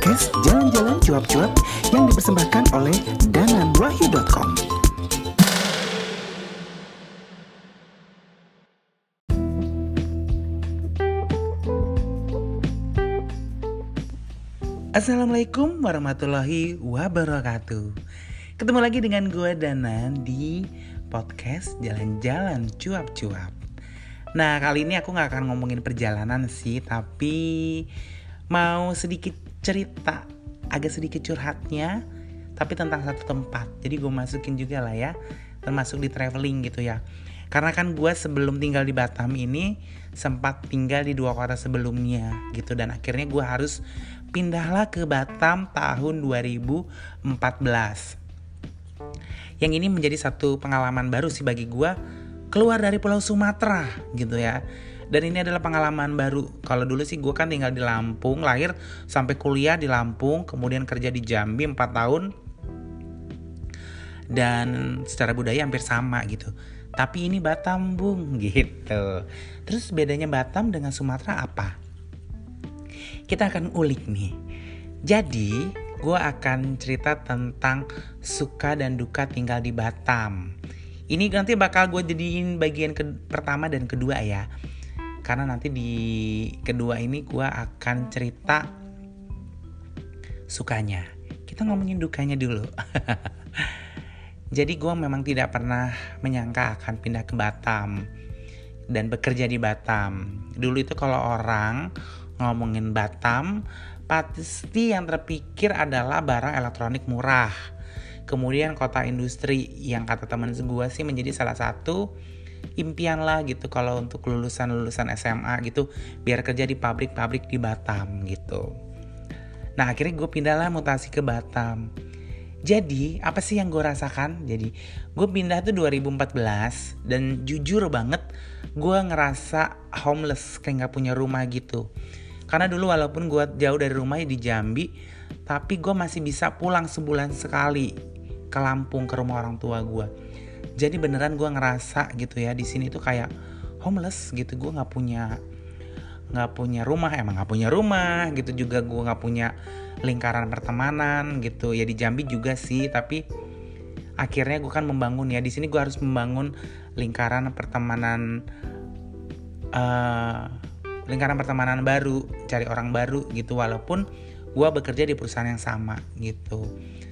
podcast Jalan-Jalan Cuap-Cuap yang dipersembahkan oleh dananwahyu.com. Assalamualaikum warahmatullahi wabarakatuh. Ketemu lagi dengan gue Danan di podcast Jalan-Jalan Cuap-Cuap. Nah kali ini aku gak akan ngomongin perjalanan sih Tapi mau sedikit cerita Agak sedikit curhatnya Tapi tentang satu tempat. Jadi gue masukin juga lah ya Termasuk di traveling gitu ya. Karena kan gue sebelum tinggal di Batam ini Sempat tinggal di dua kota sebelumnya gitu. Dan akhirnya gue harus pindahlah ke Batam tahun 2014 Yang ini menjadi satu pengalaman baru sih bagi gue keluar dari Pulau Sumatera gitu ya. Dan ini adalah pengalaman baru. Kalau dulu sih gue kan tinggal di Lampung, lahir sampai kuliah di Lampung, kemudian kerja di Jambi 4 tahun. Dan secara budaya hampir sama gitu. Tapi ini Batam bung gitu. Terus bedanya Batam dengan Sumatera apa? Kita akan ulik nih. Jadi gue akan cerita tentang suka dan duka tinggal di Batam ini nanti bakal gue jadiin bagian ke pertama dan kedua ya. Karena nanti di kedua ini gue akan cerita sukanya. Kita ngomongin dukanya dulu. Jadi gue memang tidak pernah menyangka akan pindah ke Batam dan bekerja di Batam. Dulu itu kalau orang ngomongin Batam, pasti yang terpikir adalah barang elektronik murah kemudian kota industri yang kata teman gue sih menjadi salah satu impian lah gitu kalau untuk lulusan lulusan SMA gitu biar kerja di pabrik-pabrik di Batam gitu. Nah akhirnya gue pindah lah mutasi ke Batam. Jadi apa sih yang gue rasakan? Jadi gue pindah tuh 2014 dan jujur banget gue ngerasa homeless kayak nggak punya rumah gitu. Karena dulu walaupun gue jauh dari rumah di Jambi, tapi gue masih bisa pulang sebulan sekali ke Lampung ke rumah orang tua gue jadi beneran gue ngerasa gitu ya di sini tuh kayak homeless gitu. Gue nggak punya nggak punya rumah emang nggak punya rumah gitu juga. Gue nggak punya lingkaran pertemanan gitu. Ya di Jambi juga sih tapi akhirnya gue kan membangun ya. Di sini gue harus membangun lingkaran pertemanan uh, lingkaran pertemanan baru cari orang baru gitu. Walaupun gue bekerja di perusahaan yang sama gitu.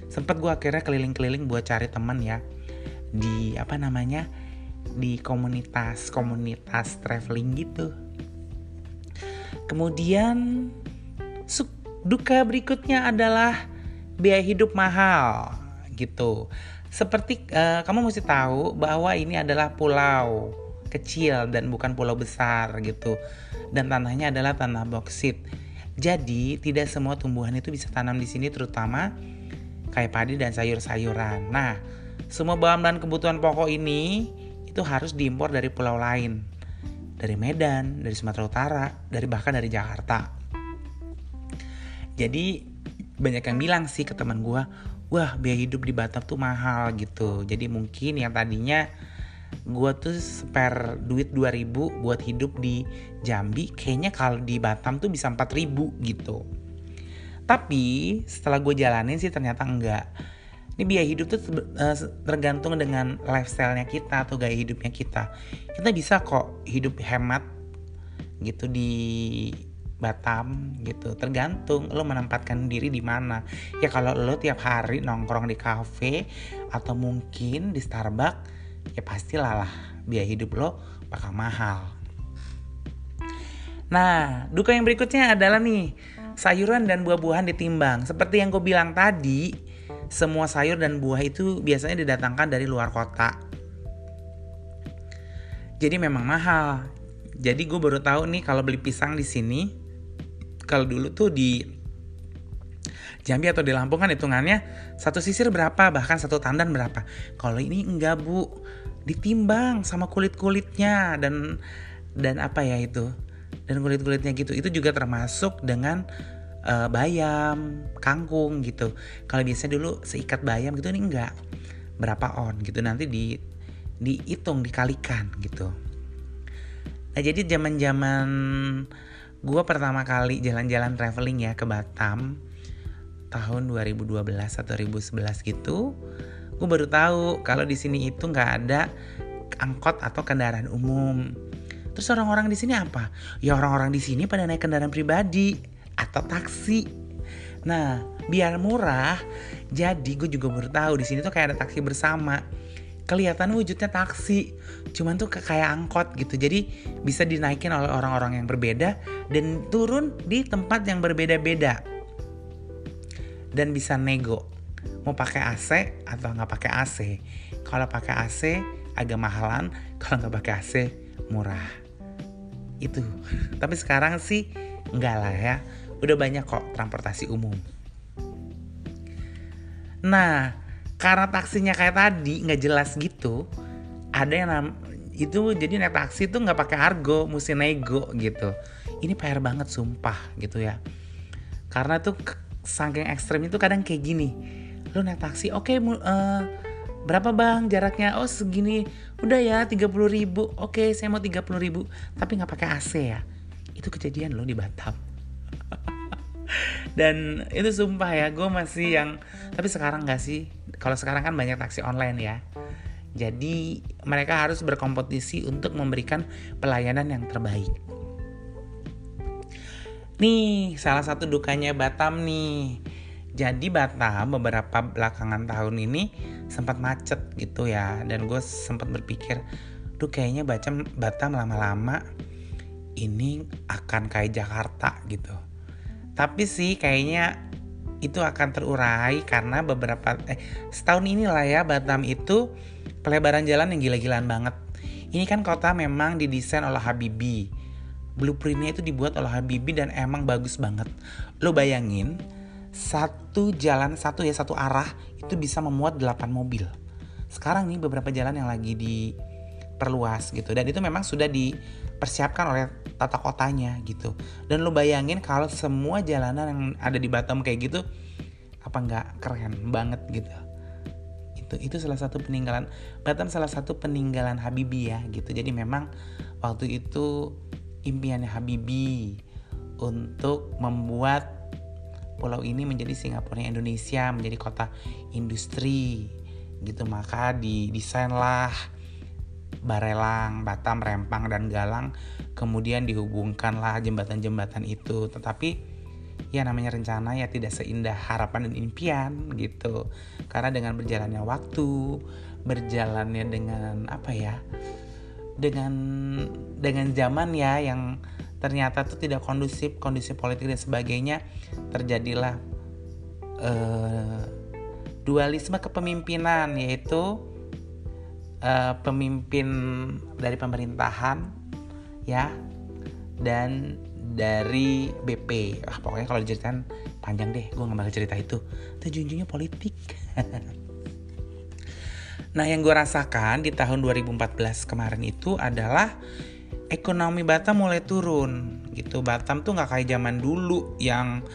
Sempet gue akhirnya keliling-keliling buat cari teman ya di apa namanya di komunitas komunitas traveling gitu. Kemudian duka berikutnya adalah biaya hidup mahal gitu. Seperti uh, kamu mesti tahu bahwa ini adalah pulau kecil dan bukan pulau besar gitu. Dan tanahnya adalah tanah boksit. Jadi tidak semua tumbuhan itu bisa tanam di sini terutama kayak padi dan sayur-sayuran. Nah, semua bahan dan kebutuhan pokok ini itu harus diimpor dari pulau lain. Dari Medan, dari Sumatera Utara, dari bahkan dari Jakarta. Jadi banyak yang bilang sih ke teman gue, wah biaya hidup di Batam tuh mahal gitu. Jadi mungkin yang tadinya gue tuh spare duit 2000 buat hidup di Jambi, kayaknya kalau di Batam tuh bisa 4000 gitu. Tapi setelah gue jalanin sih ternyata enggak. Ini biaya hidup tuh eh, tergantung dengan lifestyle-nya kita atau gaya hidupnya kita. Kita bisa kok hidup hemat gitu di Batam gitu. Tergantung lo menempatkan diri di mana. Ya kalau lo tiap hari nongkrong di cafe atau mungkin di Starbucks, ya pastilah lah biaya hidup lo bakal mahal. Nah, duka yang berikutnya adalah nih, sayuran dan buah-buahan ditimbang. Seperti yang gue bilang tadi, semua sayur dan buah itu biasanya didatangkan dari luar kota. Jadi memang mahal. Jadi gue baru tahu nih kalau beli pisang di sini, kalau dulu tuh di Jambi atau di Lampung kan hitungannya satu sisir berapa bahkan satu tandan berapa. Kalau ini enggak bu, ditimbang sama kulit kulitnya dan dan apa ya itu dan kulit kulitnya gitu itu juga termasuk dengan uh, bayam, kangkung gitu. Kalau biasa dulu seikat bayam gitu ini enggak berapa on gitu nanti di dihitung dikalikan gitu. Nah jadi zaman zaman gue pertama kali jalan-jalan traveling ya ke Batam tahun 2012 atau 2011 gitu gue baru tahu kalau di sini itu nggak ada angkot atau kendaraan umum terus orang-orang di sini apa ya orang-orang di sini pada naik kendaraan pribadi atau taksi. Nah biar murah jadi gue juga baru tahu di sini tuh kayak ada taksi bersama. Kelihatan wujudnya taksi cuman tuh kayak angkot gitu. Jadi bisa dinaikin oleh orang-orang yang berbeda dan turun di tempat yang berbeda-beda. Dan bisa nego. Mau pakai AC atau nggak pakai AC kalau pakai AC agak mahalan. Kalau nggak pakai AC murah. Itu. Tapi sekarang sih enggak lah ya udah banyak kok transportasi umum. Nah karena taksinya kayak tadi nggak jelas gitu ada yang nam itu jadi naik taksi tuh nggak pakai argo mesti nego gitu. Ini PR banget sumpah gitu ya. Karena tuh saking ekstrem itu kadang kayak gini lu naik taksi oke okay, uh, berapa bang jaraknya? Oh segini. Udah ya 30 ribu. Oke okay, saya mau 30 ribu. Tapi nggak pakai AC ya? Itu kejadian lo di Batam dan itu sumpah ya gue masih yang tapi sekarang gak sih? Kalau sekarang kan banyak taksi online ya. Jadi mereka harus berkompetisi untuk memberikan pelayanan yang terbaik. Nih salah satu dukanya Batam nih. Jadi Batam beberapa belakangan tahun ini sempat macet gitu ya. Dan gue sempat berpikir tuh kayaknya Batam Batam lama-lama ini akan kayak Jakarta gitu tapi sih kayaknya itu akan terurai karena beberapa eh setahun inilah ya Batam itu pelebaran jalan yang gila-gilaan banget. Ini kan kota memang didesain oleh Habibie. Blueprintnya itu dibuat oleh Habibie dan emang bagus banget. Lo bayangin satu jalan satu ya satu arah itu bisa memuat 8 mobil. Sekarang nih beberapa jalan yang lagi diperluas gitu. Dan itu memang sudah dipersiapkan oleh tata kotanya gitu. Dan lu bayangin kalau semua jalanan yang ada di Batam kayak gitu apa nggak keren banget gitu? Itu itu salah satu peninggalan Batam salah satu peninggalan Habibie ya gitu. Jadi memang waktu itu impiannya Habibie untuk membuat pulau ini menjadi Singapura Indonesia menjadi kota industri gitu. Maka didesainlah Barelang, Batam, Rempang, dan Galang kemudian dihubungkanlah jembatan-jembatan itu. Tetapi ya namanya rencana ya tidak seindah harapan dan impian gitu. Karena dengan berjalannya waktu berjalannya dengan apa ya dengan dengan zaman ya yang ternyata tuh tidak kondusif kondisi politik dan sebagainya terjadilah uh, dualisme kepemimpinan yaitu uh, pemimpin dari pemerintahan ya dan dari BP ah pokoknya kalau diceritain panjang deh gue nggak bakal cerita itu. Itu politik. Nah yang gue rasakan di tahun 2014 kemarin itu adalah ekonomi Batam mulai turun gitu. Batam tuh nggak kayak zaman dulu yang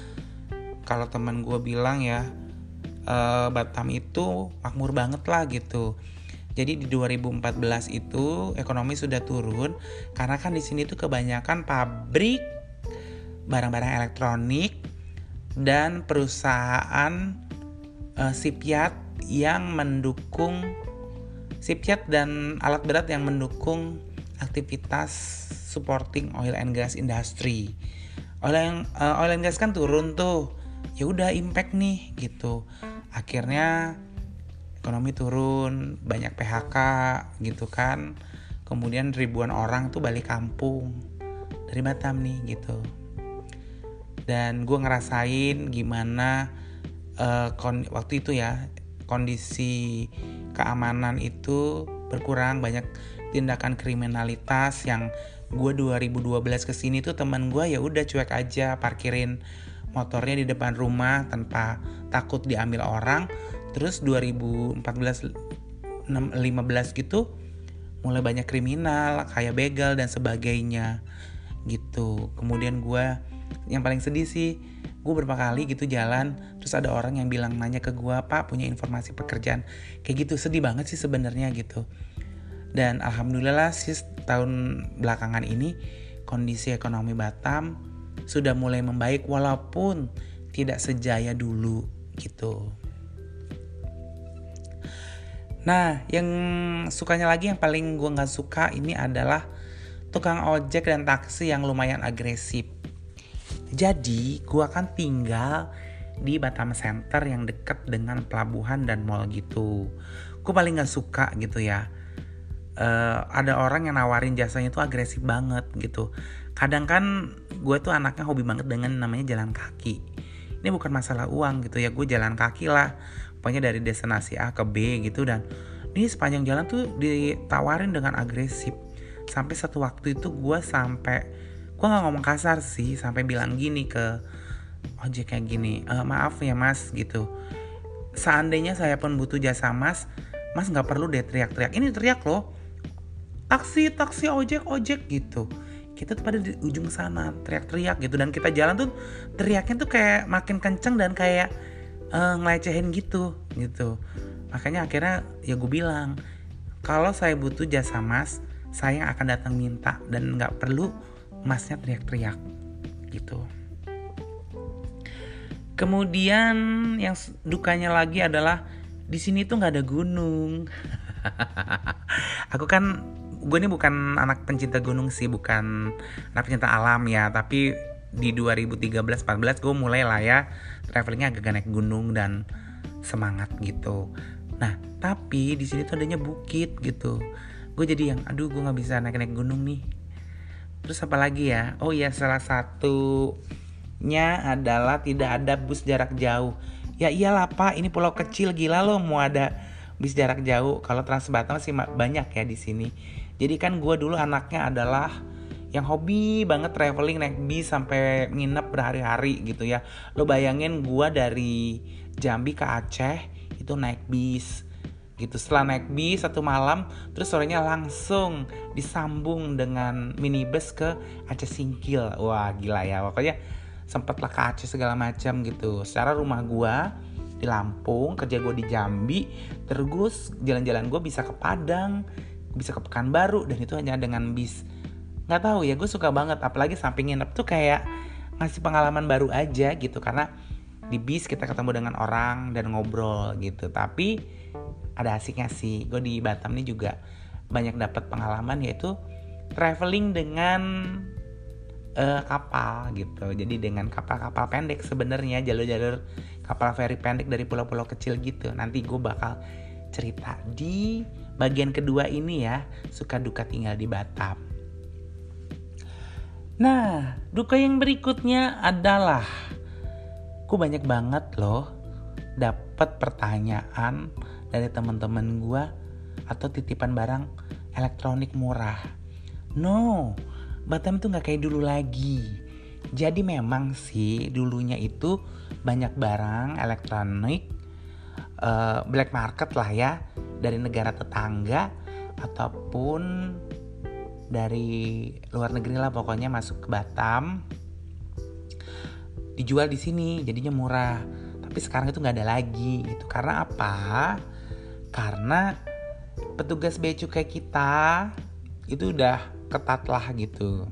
kalau teman gue bilang ya uh, Batam itu makmur banget lah gitu jadi di 2014 itu ekonomi sudah turun karena kan di sini tuh kebanyakan pabrik barang-barang elektronik dan perusahaan uh, Sipiat yang mendukung Sipiat dan alat berat yang mendukung aktivitas supporting oil and gas industry. Oil yang uh, oil and gas kan turun tuh. Ya udah impact nih gitu. Akhirnya ekonomi turun, banyak PHK gitu kan. Kemudian ribuan orang tuh balik kampung dari Batam nih gitu. Dan gue ngerasain gimana uh, waktu itu ya kondisi keamanan itu berkurang banyak tindakan kriminalitas yang gue 2012 ke sini tuh teman gue ya udah cuek aja parkirin motornya di depan rumah tanpa takut diambil orang terus 2014 15 gitu mulai banyak kriminal kayak begal dan sebagainya gitu. Kemudian gue yang paling sedih sih gue berapa kali gitu jalan terus ada orang yang bilang nanya ke gue pak punya informasi pekerjaan. Kayak gitu sedih banget sih sebenarnya gitu. Dan alhamdulillah sih tahun belakangan ini kondisi ekonomi Batam sudah mulai membaik walaupun tidak sejaya dulu gitu Nah, yang sukanya lagi yang paling gue nggak suka ini adalah tukang ojek dan taksi yang lumayan agresif. Jadi, gue akan tinggal di Batam Center yang deket dengan pelabuhan dan mall gitu. Gue paling nggak suka gitu ya. Uh, ada orang yang nawarin jasanya itu agresif banget gitu. Kadang kan gue tuh anaknya hobi banget dengan namanya jalan kaki. Ini bukan masalah uang gitu ya, gue jalan kaki lah pokoknya dari destinasi A ke B gitu dan ini sepanjang jalan tuh ditawarin dengan agresif. Sampai satu waktu itu gue sampai gue nggak ngomong kasar sih sampai bilang gini ke ojek kayak gini e, maaf ya mas gitu. Seandainya saya pun butuh jasa mas mas nggak perlu deh teriak-teriak. Ini teriak loh taksi taksi ojek ojek gitu. Kita tuh pada di ujung sana teriak-teriak gitu dan kita jalan tuh teriaknya tuh kayak makin kenceng dan kayak uh, ngelecehin gitu gitu. Makanya akhirnya ya gue bilang kalau saya butuh jasa mas saya akan datang minta dan nggak perlu masnya teriak-teriak gitu. Kemudian yang dukanya lagi adalah di sini tuh nggak ada gunung. Aku kan gue ini bukan anak pencinta gunung sih bukan anak pencinta alam ya tapi di 2013-14 gue mulai lah ya travelingnya agak naik gunung dan semangat gitu. Nah tapi di sini tuh adanya bukit gitu. Gue jadi yang aduh gue nggak bisa naik naik gunung nih. Terus apa lagi ya? Oh iya salah satunya adalah tidak ada bus jarak jauh. Ya iyalah pak ini pulau kecil gila loh mau ada bus jarak jauh. Kalau Trans Batam sih banyak ya di sini. Jadi kan gue dulu anaknya adalah yang hobi banget traveling naik bis sampai nginep berhari-hari gitu ya. Lo bayangin gua dari Jambi ke Aceh itu naik bis. Gitu setelah naik bis satu malam terus sorenya langsung disambung dengan minibus ke Aceh Singkil. Wah gila ya. Pokoknya sempatlah ke Aceh segala macam gitu. Secara rumah gua di Lampung kerja gue di Jambi terus jalan-jalan gue bisa ke Padang bisa ke Pekanbaru dan itu hanya dengan bis nggak tahu ya gue suka banget. Apalagi samping nginep tuh kayak ngasih pengalaman baru aja gitu. Karena di bis kita ketemu dengan orang dan ngobrol gitu. Tapi ada asiknya sih. Gue di Batam nih juga banyak dapat pengalaman yaitu traveling dengan uh, kapal gitu. Jadi dengan kapal-kapal pendek sebenarnya jalur-jalur kapal feri pendek dari pulau-pulau kecil gitu. Nanti gue bakal cerita di bagian kedua ini ya. Suka duka tinggal di Batam Nah, duka yang berikutnya adalah gue banyak banget loh dapat pertanyaan dari teman-teman gue atau titipan barang elektronik murah. No, Batam itu nggak kayak dulu lagi. Jadi memang sih dulunya itu banyak barang elektronik uh, black market lah ya dari negara tetangga ataupun dari luar negeri lah pokoknya masuk ke Batam. Dijual di sini jadinya murah. Tapi sekarang itu nggak ada lagi gitu. Karena apa? Karena petugas bea cukai kita itu udah ketat lah gitu.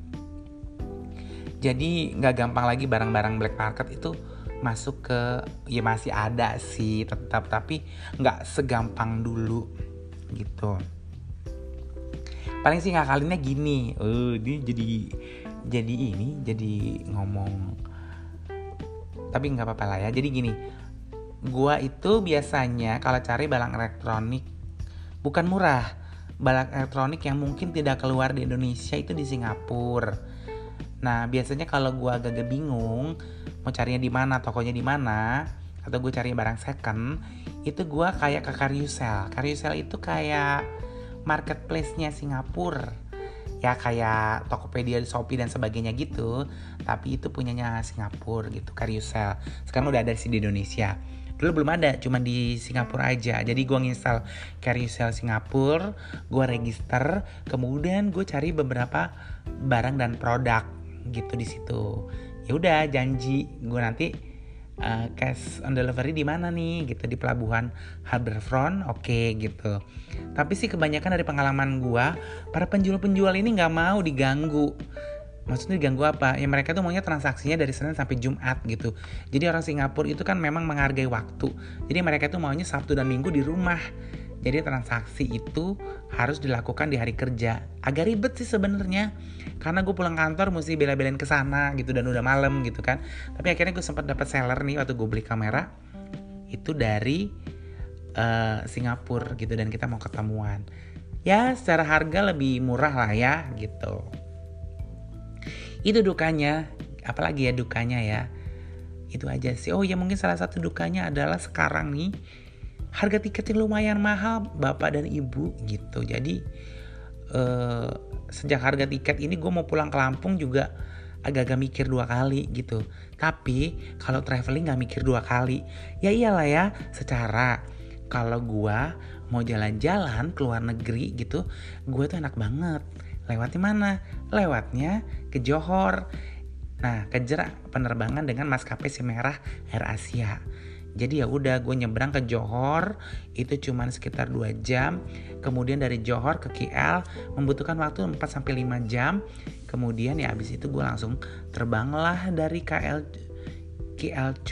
Jadi nggak gampang lagi barang-barang black market itu masuk ke ya masih ada sih tetap tapi nggak segampang dulu gitu paling sih ngakalinnya gini eh dia jadi jadi ini jadi ngomong. Tapi nggak apa-apa lah ya jadi gini gua itu biasanya kalau cari barang elektronik bukan murah. Barang elektronik yang mungkin tidak keluar di Indonesia itu di Singapura. Nah biasanya kalau gua agak bingung mau carinya di mana tokonya di mana atau gue cari barang second itu gue kayak ke Carousel. Carousel itu kayak marketplace-nya Singapura ya kayak Tokopedia, Shopee dan sebagainya gitu. Tapi itu punyanya Singapura gitu, Carousel. Sekarang udah ada sih di Indonesia. Dulu belum ada, cuma di Singapura aja. Jadi gue nginstal Carousel Singapura, gue register, kemudian gue cari beberapa barang dan produk gitu di situ. Ya udah janji gue nanti uh, cash on delivery di mana nih gitu di pelabuhan Harbourfront oke okay, gitu. Tapi sih kebanyakan dari pengalaman gua para penjual-penjual ini nggak mau diganggu. Maksudnya diganggu apa? Ya mereka tuh maunya transaksinya dari Senin sampai Jumat gitu. Jadi orang Singapura itu kan memang menghargai waktu. Jadi mereka tuh maunya Sabtu dan Minggu di rumah jadi transaksi itu harus dilakukan di hari kerja. Agak ribet sih sebenarnya. Karena gue pulang kantor mesti bela-belain ke sana gitu dan udah malam gitu kan. Tapi akhirnya gue sempat dapat seller nih waktu gue beli kamera itu dari uh, Singapura gitu dan kita mau ketemuan. Ya secara harga lebih murah lah ya gitu. Itu dukanya, apalagi ya dukanya ya. Itu aja sih. Oh ya mungkin salah satu dukanya adalah sekarang nih harga tiketnya lumayan mahal bapak dan ibu gitu. Jadi uh, sejak harga tiket ini gue mau pulang ke Lampung juga agak-agak mikir dua kali gitu. Tapi kalau traveling gak mikir dua kali. Ya iyalah ya secara kalau gue mau jalan-jalan ke luar negeri gitu gue tuh enak banget. Lewatnya mana? Lewatnya ke Johor. Nah kejar penerbangan dengan maskapai si merah Air Asia jadi ya udah gue nyebrang ke Johor itu cuma sekitar 2 jam. Kemudian dari Johor ke KL membutuhkan waktu 4 sampai 5 jam. Kemudian ya abis itu gue langsung terbanglah dari KL KL2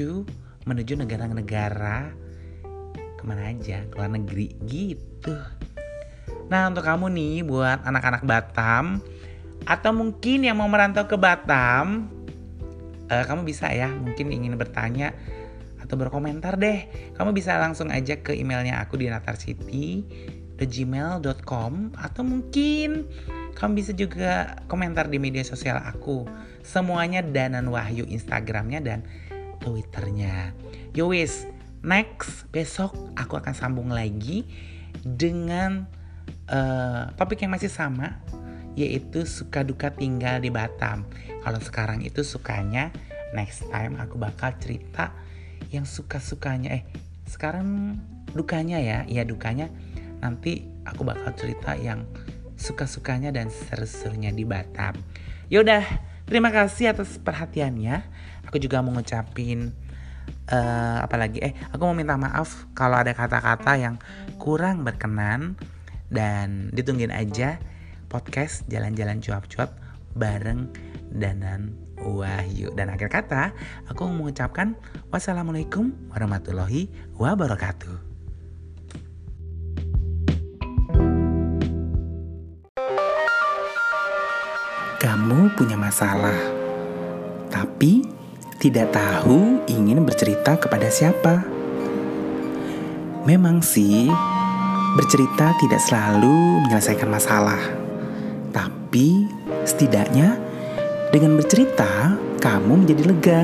menuju negara-negara ke mana aja, ke luar negeri gitu. Nah untuk kamu nih buat anak-anak Batam atau mungkin yang mau merantau ke Batam, uh, kamu bisa ya mungkin ingin bertanya atau berkomentar deh. Kamu bisa langsung aja ke emailnya aku di natarsity.gmail.com atau mungkin kamu bisa juga komentar di media sosial aku. Semuanya Danan Wahyu Instagramnya dan Twitternya. Yowis, next besok aku akan sambung lagi dengan uh, topik yang masih sama yaitu suka duka tinggal di Batam. Kalau sekarang itu sukanya, next time aku bakal cerita yang suka-sukanya. Eh sekarang dukanya ya. Ya dukanya. Nanti aku bakal cerita yang suka-sukanya dan seru-serunya di Batam. Yaudah terima kasih atas perhatiannya. Aku juga mau ngucapin uh, apa lagi? Eh aku mau minta maaf kalau ada kata-kata yang kurang berkenan dan ditungguin aja podcast jalan-jalan cuap-cuap bareng Danan Wahyu. Dan akhir kata, aku mengucapkan wassalamualaikum warahmatullahi wabarakatuh. Kamu punya masalah, tapi tidak tahu ingin bercerita kepada siapa. Memang sih, bercerita tidak selalu menyelesaikan masalah, tapi setidaknya dengan bercerita, kamu menjadi lega.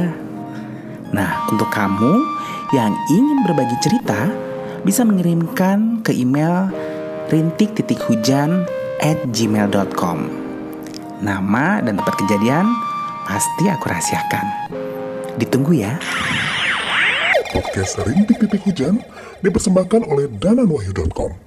Nah, untuk kamu yang ingin berbagi cerita, bisa mengirimkan ke email rintik titik hujan at gmail.com. Nama dan tempat kejadian pasti aku rahasiakan. Ditunggu ya. Podcast Rintik Titik Hujan dipersembahkan oleh dananwahyu.com.